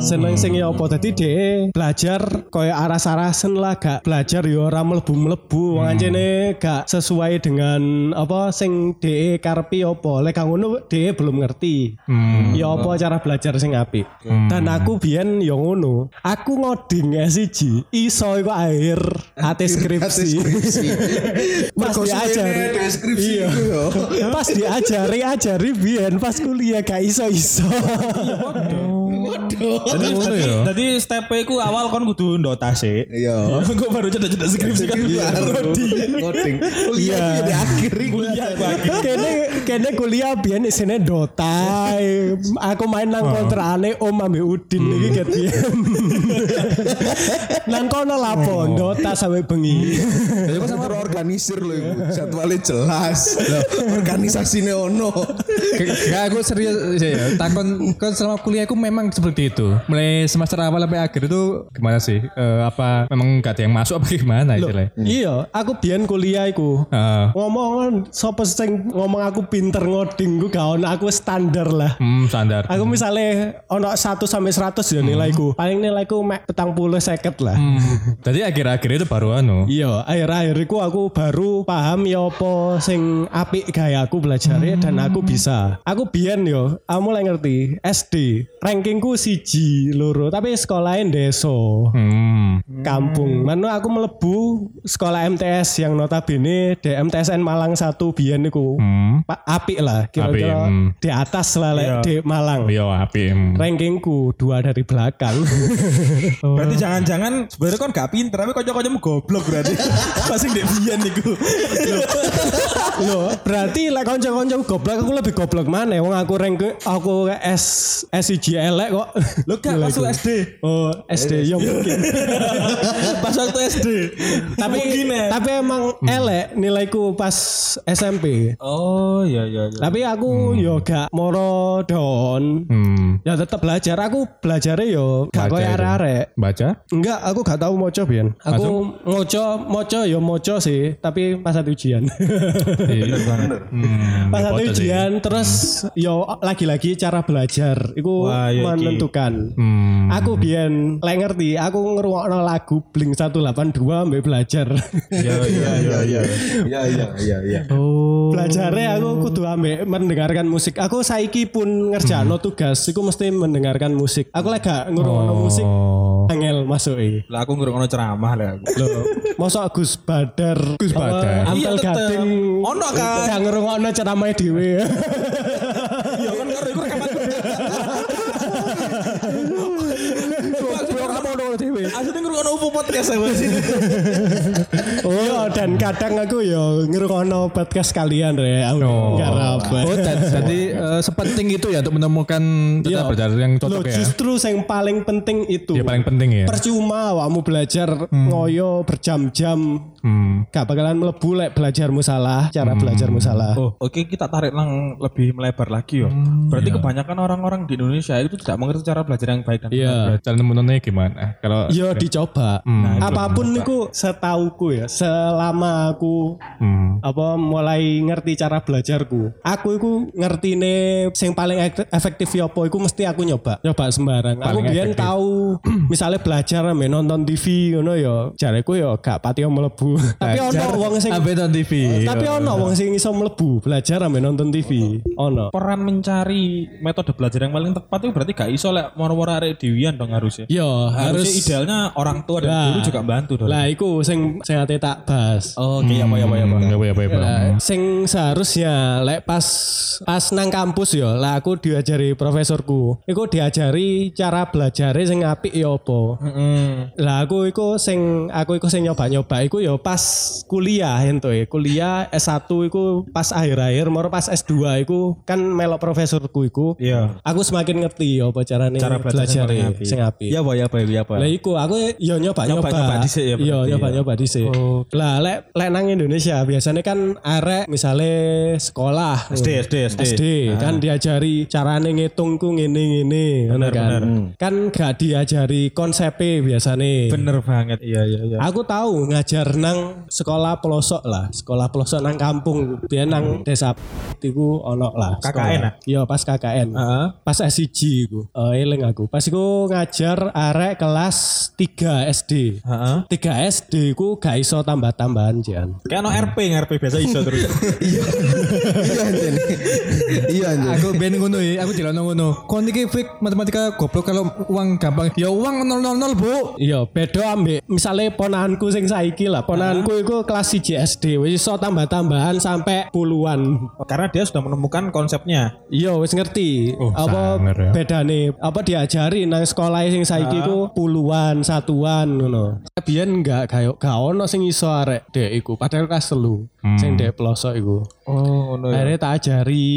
Speaker 4: Seneng sing ya apa. Dadi dhek belajar koyo aras-arasen lah gak belajar yo ora mlebu-mlebu. Wong anjene gak sesuai dengan apa sing dhek karepi apa. Lek kang ngono dhek belum ngerti. Ya apa cara belajar sing apik. Dan aku biyen yo ngono. Aku ngoding S1 iso iku akhir ate skripsi. Pas diajari
Speaker 3: deskripsi
Speaker 4: Iya.
Speaker 3: yo.
Speaker 4: Pas diajari ajari biyen pas kuliah gak iso-iso.
Speaker 2: Jadi
Speaker 5: ya?
Speaker 2: jadi step ku awal kon kudu ndota sih.
Speaker 3: Iya.
Speaker 2: Kok baru cedak-cedak skripsi kan
Speaker 3: Ngoding. Kuliah
Speaker 4: Iya.
Speaker 3: di akhir iku.
Speaker 4: kene kene kuliah biyen isine Dota. Aku main nang kontrane Om ambek Udin iki ket biyen. Nang kono lapo Dota sampai bengi.
Speaker 3: Ya kok sama organisir loh iku. Jadwalnya jelas. Organisasine ono.
Speaker 5: Gak aku serius ya. Takon kan selama kuliah aku memang seperti itu. Mulai semester awal sampai akhir itu gimana sih? Eh, apa memang gak ada yang masuk apa gimana istilahnya?
Speaker 4: Iya, aku biyen kuliah iku.
Speaker 5: Heeh.
Speaker 4: Ngomong sapa sing ngomong aku pinter ngoding ku gak ono aku standar lah.
Speaker 5: Hmm, standar.
Speaker 4: Aku misalnya ono 1 sampai 100 ya nilaiku. Paling nilaiku mek petang puluh seket lah.
Speaker 5: Hmm. Jadi akhir-akhir itu baru anu.
Speaker 4: Iya, akhir-akhir iku aku baru paham ya apa sing apik gaya aku belajar dan aku bisa. Aku biyen yo, aku mulai ngerti SD. Rankingku siji loro, tapi sekolahin deso.
Speaker 5: Hmm.
Speaker 4: Kampung. Mana aku melebu sekolah MTS yang notabene di MTSN Malang 1 biyen niku.
Speaker 5: Hmm.
Speaker 4: Pak apik lah kira-kira
Speaker 5: hmm.
Speaker 4: di atas lah lek di Malang.
Speaker 5: Iya, api. Hmm.
Speaker 4: Rankingku dua dari belakang.
Speaker 2: Berarti jangan-jangan sebenarnya kon gak pinter tapi kocok-kocokmu goblok berarti. Pasti ndek biyen niku.
Speaker 4: Loh, berarti lek kanca-kanca goblok aku lebih goblok mana? Wong aku rank aku S SIG elek kok.
Speaker 2: Lo gak masuk
Speaker 4: iku.
Speaker 2: SD.
Speaker 4: Oh, SD ya mungkin.
Speaker 2: Pas waktu SD.
Speaker 4: tapi
Speaker 2: Mungkin ya.
Speaker 4: tapi emang elek nilaiku pas SMP.
Speaker 2: Oh iya iya iya.
Speaker 4: Tapi aku yo gak moro don.
Speaker 5: Hmm.
Speaker 4: Ya tetap belajar. Aku belajarnya yo gak
Speaker 5: Baca
Speaker 4: koyo arek-arek.
Speaker 5: Baca?
Speaker 4: Enggak, aku gak tahu moco Bian. Aku moco, moco ya moco sih, tapi pas satu ujian.
Speaker 5: Iya. Hmm.
Speaker 4: pas satu ujian terus yo lagi-lagi cara belajar itu
Speaker 2: Wah, iya.
Speaker 4: Menentukan.
Speaker 5: Hmm.
Speaker 4: Aku biyen lek ngerti, aku ngrungokno lagu Blink 182 ambek belajar.
Speaker 2: Iya iya iya iya.
Speaker 3: Iya iya iya iya.
Speaker 4: Belajarnya aku kudu ambek mendengarkan musik. Aku saiki pun ngerjakno tugas, iku mesti mendengarkan musik. Aku lek gak ngrungokno musik
Speaker 5: Oh.
Speaker 4: angel masuk iki.
Speaker 2: Lah aku ngrungokno ceramah lah aku.
Speaker 4: Loh, mosok Gus Badar,
Speaker 5: Gus Badar.
Speaker 4: Ampel
Speaker 2: Iya.
Speaker 4: Gading.
Speaker 2: Ono, kan?
Speaker 4: Gak ngrungokno ceramah dhewe.
Speaker 2: Ya kan karo iku rekaman.
Speaker 4: Goblok kamu ono dhewe.
Speaker 2: Asline ngrungokno UFO podcast aku sih.
Speaker 4: Oh, dan dan kadang aku yo ngrungokno podcast kalian re. Aku
Speaker 5: Oh.
Speaker 4: enggak apa.
Speaker 5: Oh, dan- jadi eh, sepenting itu ya untuk menemukan
Speaker 4: Iya.
Speaker 5: cara belajar yang
Speaker 4: Loh,
Speaker 5: cocok ya.
Speaker 4: justru yang paling penting itu.
Speaker 5: Ya paling penting ya.
Speaker 4: Percuma awakmu belajar ngoyo berjam-jam
Speaker 5: Hmm.
Speaker 4: gak bakalan melebu lek belajarmu salah, cara belajarmu salah.
Speaker 2: Oh, oke kita tarik nang lebih melebar lagi yo. Berarti kebanyakan orang-orang di Indonesia itu tidak mengerti cara belajar yang baik dan benar.
Speaker 4: Iya.
Speaker 5: Cara nemuinnya gimana? Kalau
Speaker 4: Yo dicoba.
Speaker 5: Hmm.
Speaker 4: Apa pun itu setauku ya, selama aku
Speaker 5: Hmm.
Speaker 4: apa mulai ngerti cara belajarku. Aku itu ngerti nih sing paling ek- efektif ya apa iku mesti aku nyoba. Nyoba sembarang. aku biyen
Speaker 5: efektif.
Speaker 4: tahu misalnya belajar ame nonton TV ngono ya. Jareku ya gak pati mlebu. Tapi ono wong sing
Speaker 5: nonton TV?
Speaker 4: tapi ono wong sing iso mlebu belajar ame nonton TV. Ono.
Speaker 2: Peran mencari metode belajar yang paling tepat itu berarti gak iso lek moro-moro arek dewian dong harusnya.
Speaker 4: Yo
Speaker 2: Harusnya
Speaker 4: harus
Speaker 2: idealnya orang tua dan
Speaker 4: Lah.
Speaker 2: guru juga bantu dong.
Speaker 4: Lah iku sing sing ate tak bahas.
Speaker 2: Oh, oke ya apa ya apa ya apa.
Speaker 5: Hmm, apa.
Speaker 4: Lah, sing seharusnya lek pas pas nang kampus yo lah aku diajari profesorku iku diajari cara belajar sing apik ya apa
Speaker 2: Heeh.
Speaker 4: lah aku iku sing aku iku sing nyoba-nyoba iku yo pas kuliah ento e kuliah S1 iku pas akhir-akhir moro pas S2 iku kan melok profesorku iku
Speaker 2: Iya.
Speaker 4: aku semakin ngerti yo apa carane
Speaker 2: Cara belajar
Speaker 4: belajar
Speaker 2: sing apik.
Speaker 4: sing apik
Speaker 2: Ya apa ya apa ya apa.
Speaker 4: lah iku aku yo nyoba-nyoba.
Speaker 2: Nyoba-nyoba dhisik ya
Speaker 4: Iya,
Speaker 2: berarti ya.
Speaker 4: nyoba-nyoba dhisik. Lah lek lek nang Indonesia biasanya kan arek misale sekolah
Speaker 2: SD SD SD.
Speaker 4: SD kan diajari carane ngitungku ngene ngene ngono kan. Kan gak diajari konsepnya biasanya.
Speaker 2: Bener banget. Iya iya iya.
Speaker 4: Aku tahu ngajar nang sekolah pelosok lah, sekolah pelosok nang kampung, biar nang desa iku ono lah.
Speaker 2: KKN
Speaker 4: sekolah.
Speaker 2: ah?
Speaker 4: Iya, pas KKN.
Speaker 2: Heeh.
Speaker 4: Pas SIG iku. Eh eling aku. Pas iku ngajar arek kelas 3 SD.
Speaker 2: Heeh.
Speaker 4: 3 SD ku gak iso tambah-tambahan jan.
Speaker 2: Kayak no RP, RP biasa iso terus.
Speaker 3: Iya anjir. Iya anjir.
Speaker 5: Aku ben ngono ya, aku jelas ngono. Kon iki fik matematika goblok kalau uang gampang. Ya uang 000, Bu.
Speaker 4: Iya, beda ambek misalnya ponaanku sing saiki lah. Ponaanku iku kelas 1 SD wis iso tambah-tambahan sampai puluhan.
Speaker 2: Karena dia sudah menemukan konsepnya.
Speaker 4: Iya, wis ngerti.
Speaker 5: Oh,
Speaker 4: apa
Speaker 5: ya.
Speaker 4: bedane? Apa diajari nang sekolah sing saiki ku puluhan, satuan ngono. Biyen enggak kayak gak ono sing iso arek dek iku, padahal kelas telu. Sing dek pelosok iku.
Speaker 2: Oh, no
Speaker 4: Akhirnya tak ajari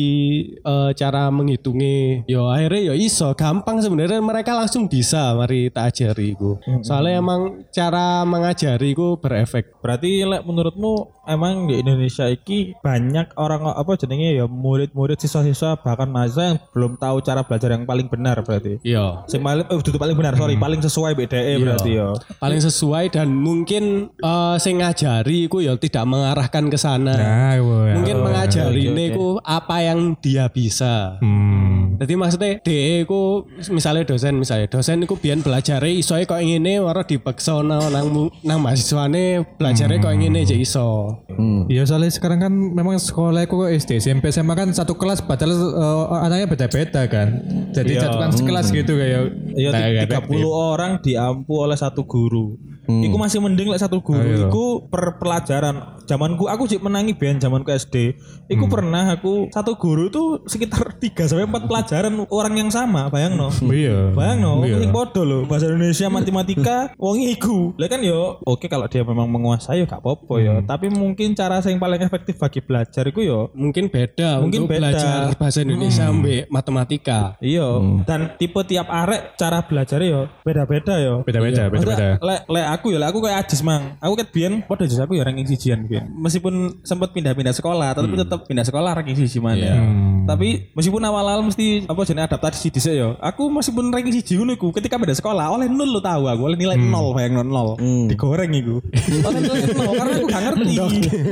Speaker 4: eh, cara menghitungi. Yo akhirnya yo iso gampang sebenarnya mereka langsung bisa mari tak ajari iku. Soalnya emang cara mengajari iku berefek.
Speaker 2: Berarti lek menurutmu emang di Indonesia iki banyak orang apa jenenge ya murid-murid siswa-siswa bahkan mahasiswa yang belum tahu cara belajar yang paling benar berarti.
Speaker 4: Iya.
Speaker 2: Sing paling eh duduk paling benar, sorry, paling sesuai BDE berarti ya.
Speaker 4: Paling sesuai dan mungkin eh sing ngajari iku ya tidak mengarahkan ke sana.
Speaker 5: Nah, ya.
Speaker 4: Mungkin mengajari ini ku apa yang dia bisa.
Speaker 5: Hmm.
Speaker 4: Jadi maksudnya DE ku misalnya dosen misalnya dosen iku biyen belajare iso kok ngene ora dipaksa nang nang, nang mahasiswane belajare kok ngene aja iso.
Speaker 5: Iya soalnya sekarang kan memang sekolah aku kok SD, SMP, SMA kan satu kelas padahal eh, anaknya beda-beda kan. Jadi satu kan sekelas gitu kayak.
Speaker 2: Iya,
Speaker 5: Nah,
Speaker 2: ti-
Speaker 5: kayak
Speaker 2: 30 orang diampu oleh satu guru. Iku masih mending lek satu guru.
Speaker 5: iya.
Speaker 2: Iku per pelajaran. Zamanku aku sih menangi biyen zamanku SD. Iku pernah aku satu guru itu sekitar 3 sampai 4 pelajaran orang yang sama, bayang no.
Speaker 5: Iya.
Speaker 2: Bayang no,
Speaker 5: Iya.
Speaker 2: sing podo loh bahasa Indonesia matematika wong iku. Lah kan yo oke kalau dia memang menguasai yo gak apa-apa yo, tapi mungkin cara yang paling efektif bagi belajar iku yo
Speaker 4: Mungkin beda
Speaker 2: Mungkin
Speaker 4: untuk
Speaker 2: beda.
Speaker 4: belajar bahasa Indonesia ambek matematika.
Speaker 2: Iya, dan tipe tiap arek cara belajar yo beda-beda yo.
Speaker 5: Beda-beda, beda-beda.
Speaker 2: Lek aku ya, aku kayak Ajis mang. Aku kan biyen padha Ajis aku ya ranking sijian biyen. Meskipun sempat pindah-pindah sekolah, tapi tetap pindah sekolah ranking siji mana. Tapi meskipun awal-awal mesti apa jenenge adaptasi dhisik yo. Aku meskipun ranking siji ngono iku ketika pindah sekolah oleh nol lo tahu aku, oleh nilai nol bayang nol nol. Digoreng iku. oleh nilai nol karena aku gak ngerti.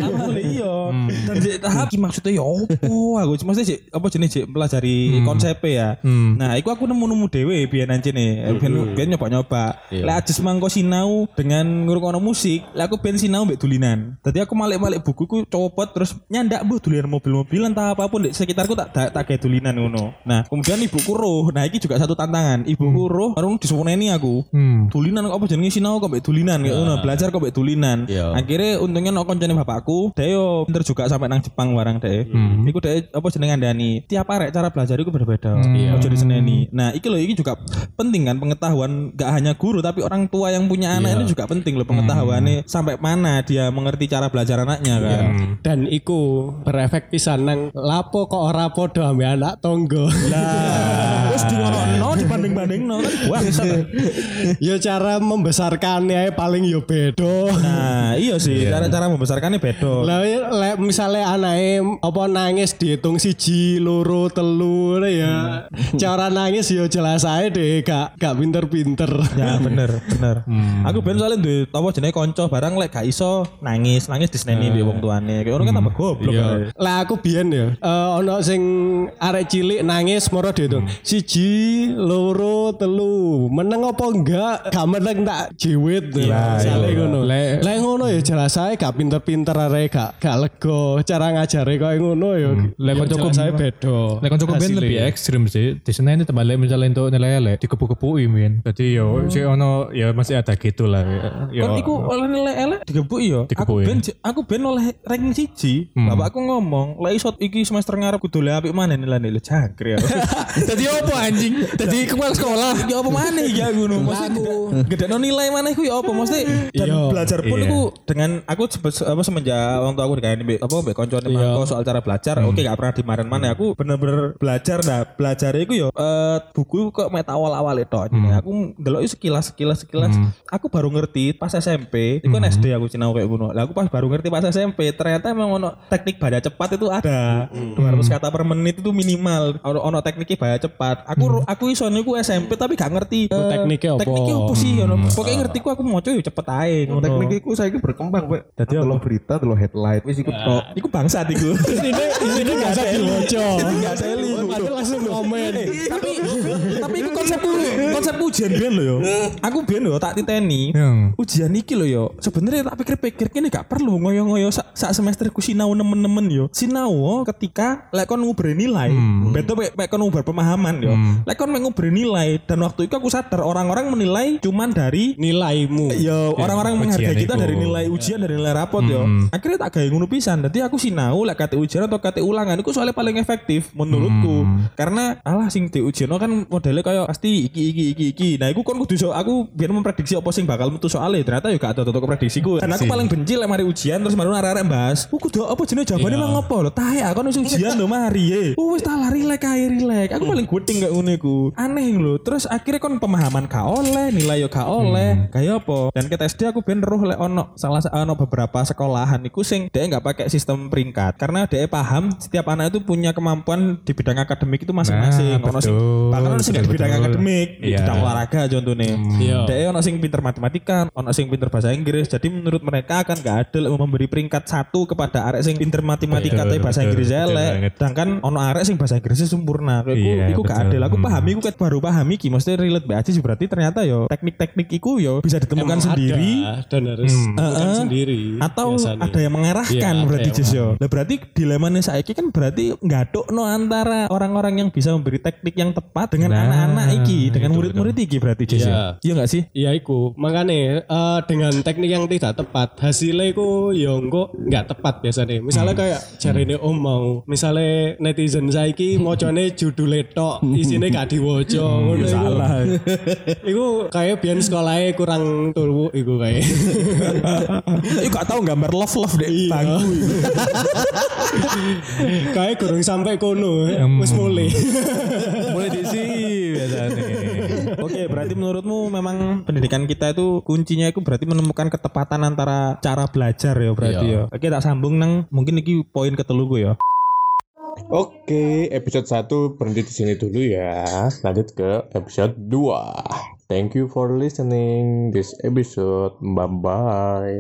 Speaker 2: Aku iya. Dan di tahap iki maksudnya ya opo aku cuma sih apa jenis sih pelajari konsepnya ya. Nah, iku aku nemu-nemu dhewe biyen anjene. Biyen biyen nyoba-nyoba. Lek ajis mangko sinau dengan ngrungokno musik, lek aku ben sinau mbek dulinan. Dadi aku malik-malik bukuku copot terus nyandak mbuh dulinan mobil-mobilan tak apa pun di sekitarku tak tak, tak kayak dulinan ngono. Nah, kemudian ibuku roh. Nah, iki juga satu tantangan. Ibuku roh baru disuwuneni aku.
Speaker 5: Hmm.
Speaker 2: Tulinan kok apa jenenge sinau kok mbek dulinan gitu ngono, belajar kok mbek dulinan.
Speaker 3: Iya.
Speaker 2: Akhirnya untungnya nok koncone bapakku, yo pinter juga sampai nang Jepang barang deh. Iku dia apa jenenge ngandani. Tiap arek cara belajar iku berbeda. Ojo diseneni. Nah, iki loh iki juga penting kan pengetahuan gak hanya guru tapi orang tua yang punya anak ini juga penting loh pengetahuannya sampai mana dia mengerti cara belajar anaknya kan.
Speaker 4: Dan iku berefek pisan nang lapo kok ora podo ambek anak tonggo.
Speaker 2: Nah, terus di no dibanding-banding no kan bangsat.
Speaker 4: ya cara membesarkannya paling yo bedo.
Speaker 2: Nah, iya sih, cara-cara membesarkannya beda.
Speaker 4: Lah ya, lek misalnya anake apa nangis dihitung siji, loro, telu ngono ya. Cara nangis yo jelas ae deh gak gak pinter-pinter.
Speaker 2: Ya bener bener. Aku ben soalnya duwe apa jenenge kanca barang lek gak iso nangis, nangis diseneni di wong tuane. Kayak orang kan tambah goblok. kan.
Speaker 4: Lah aku biyen ya, eh, ono sing arek cilik nangis moro dihitung. Siji, loro, telu. Meneng apa enggak? Gak meneng tak jiwit.
Speaker 5: Iya, iya.
Speaker 4: ngono.
Speaker 5: Lek-
Speaker 4: Lek ngono ya jelas ae gak pinter-pinter arek gak gak lego. Cara ngajare koyo ngono ya.
Speaker 5: Lek
Speaker 4: ya
Speaker 5: kancaku
Speaker 4: jelas ae beda.
Speaker 5: Lek kancaku ben lebih ekstrim sih. Di sana ini terbalik misalnya untuk nilai elek dikepu-kepui men. Jadi yo si ono ya masih ada gitu lah. Yo.
Speaker 2: Kon iku oleh nilai elek digebuk iya. Aku ben aku ben oleh ranking siji. Bapakku ngomong, "Lah iso iki semester ngarep kudu le apik maneh nilai-nilai jangkrik."
Speaker 5: Jadi apa anjing? Jadi kepala sekolah.
Speaker 2: Ya apa maneh ya ngono. Mesti gedekno nilai maneh ku ya apa mesti dan
Speaker 4: Iya.
Speaker 2: belajar pun
Speaker 5: Iya.
Speaker 2: iku dengan aku apa semenjak waktu aku dikaini mbek apa mbek koncone mangko soal cara belajar, oke gak pernah dimarahin maneh. Aku bener-bener belajar dah. Belajar iku yo eh, buku kok met awal-awal itu. Aku ndelok sekilas sekilas sekilas. Aku baru ngerti pas SMP, itu kan SD aku sinau kayak ngono. Lah aku pas baru ngerti pas SMP, ternyata emang ono teknik baca cepat itu ada. 200 kata per menit itu minimal. Ono ono tekniknya baca cepat. Aku aku iso niku SMP tapi gak ngerti. eh,
Speaker 4: tekniknya apa?
Speaker 2: Tekniknya apa sih? Ono. Pokoknya ngerti ku aku moco yo cepet ae ngono.
Speaker 6: teknik iku saiki berkembang kowe. Dadi delok berita, delok headline wis iku tok.
Speaker 2: Iku bangsat iku.
Speaker 4: Ini ini gak ada diwoco.
Speaker 2: Gak seli.
Speaker 4: Padahal langsung komen.
Speaker 2: tapi tapi itu konsepku konsepku ujian biyen lho yo. Aku biyen lho tak titeni.
Speaker 5: Hmm.
Speaker 2: Ujian iki lho yo. Sebenarnya tak pikir-pikir kene gak perlu ngoyo-ngoyo sak sak semester ku sinau nemen-nemen yo. Sinau oh, ketika lek kon nguber nilai. Beda mek mek kon nguber pemahaman yo. Lek kon mek nguber nilai dan waktu itu aku sadar orang-orang menilai cuman dari
Speaker 4: Nilaimu.
Speaker 2: Yo, orang-orang menghargai
Speaker 5: ujian
Speaker 2: kita dari nilai ujian dari nilai rapot yo. Akhirnya tak gawe ngono pisan. Dadi aku sinau lek kate ujian atau kate ulangan iku soalnya paling efektif menurutku. Karena alah sing diujian kan modelnya kayak pasti iki iki iki iki. Nah, iku kon kudu aku biar memprediksi apa sing bakal metu soalnya ternyata yo gak ada tutup prediksiku. Dan aku paling benci lek mari ujian terus baru arek-arek bahas. Ku kudu apa jenenge jawabannya mang apa lho? Tahe aku wis ujian lho mari ye. Wis tak lari lek kae rilek. Aku paling guding gak ngono iku. Aneh lho. Terus akhirnya kon pemahaman gak oleh, nilai yo gak oleh. Kayak apa? Dan kita SD aku ben roh lek ono salah ono beberapa sekolahan iku sing dia nggak pakai sistem peringkat karena dia paham setiap anak itu punya kemampuan di bidang akademik itu masing-masing.
Speaker 5: Nah,
Speaker 2: ono sing bahkan ono sing di bidang akademik, di
Speaker 5: Iya.
Speaker 2: bidang olahraga contohnya.
Speaker 4: Iya.
Speaker 2: Dia ono sing pinter matematika, ono sing pinter bahasa Inggris. Jadi menurut mereka akan gak adil memberi peringkat satu kepada arek sing pinter matematika tapi bahasa Inggris elek. Sedangkan ono arek sing bahasa Inggrisnya sempurna. Iku,
Speaker 5: Iya,
Speaker 2: iku gak adil. Aku
Speaker 5: Hmm.
Speaker 2: pahami, aku kan baru pahami ki. Maksudnya relate be aja sih berarti ternyata yo teknik-teknik iku yo bisa ditemukan sendiri.
Speaker 4: Ada dan harus bukan sendiri.
Speaker 2: Atau
Speaker 4: biasanya.
Speaker 2: ada yang mengarahkan
Speaker 4: Iya,
Speaker 2: berarti
Speaker 4: yang
Speaker 2: Jis yo. Lah berarti dilemanya saiki kan berarti nggak no antara orang-orang yang bisa memberi teknik yang tepat dengan
Speaker 5: Nah,
Speaker 2: anak-anak iki, dengan murid-murid iki berarti Jis
Speaker 4: Iya.
Speaker 2: ya. Iya nggak sih?
Speaker 4: Iya iku. Makanya eh, dengan teknik yang tidak tepat, hasilnya iku ya engko nggak tepat biasanya. Misalnya kayak jarine Om mau, misalnya netizen saiki mocone judul tok, isine gak ngono iku.
Speaker 2: salah.
Speaker 4: Iku kayak biyen sekolahnya kurang turu iku kayak.
Speaker 2: Iku gak tahu gambar love love deh
Speaker 4: Iya. kayak kurang sampai kono, wis mulai.
Speaker 2: Mulai di sini biasanya. Berarti menurutmu memang pendidikan kita itu kuncinya itu berarti menemukan ketepatan antara cara belajar ya berarti ya. Oke, tak sambung nang mungkin iki poin ketelu gue ya.
Speaker 6: Oke, episode 1 berhenti di sini dulu ya. Lanjut ke episode 2. Thank you for listening this episode. Bye bye.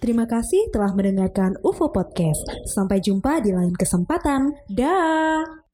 Speaker 1: Terima kasih telah mendengarkan UFO Podcast. Sampai jumpa di lain kesempatan. Dah.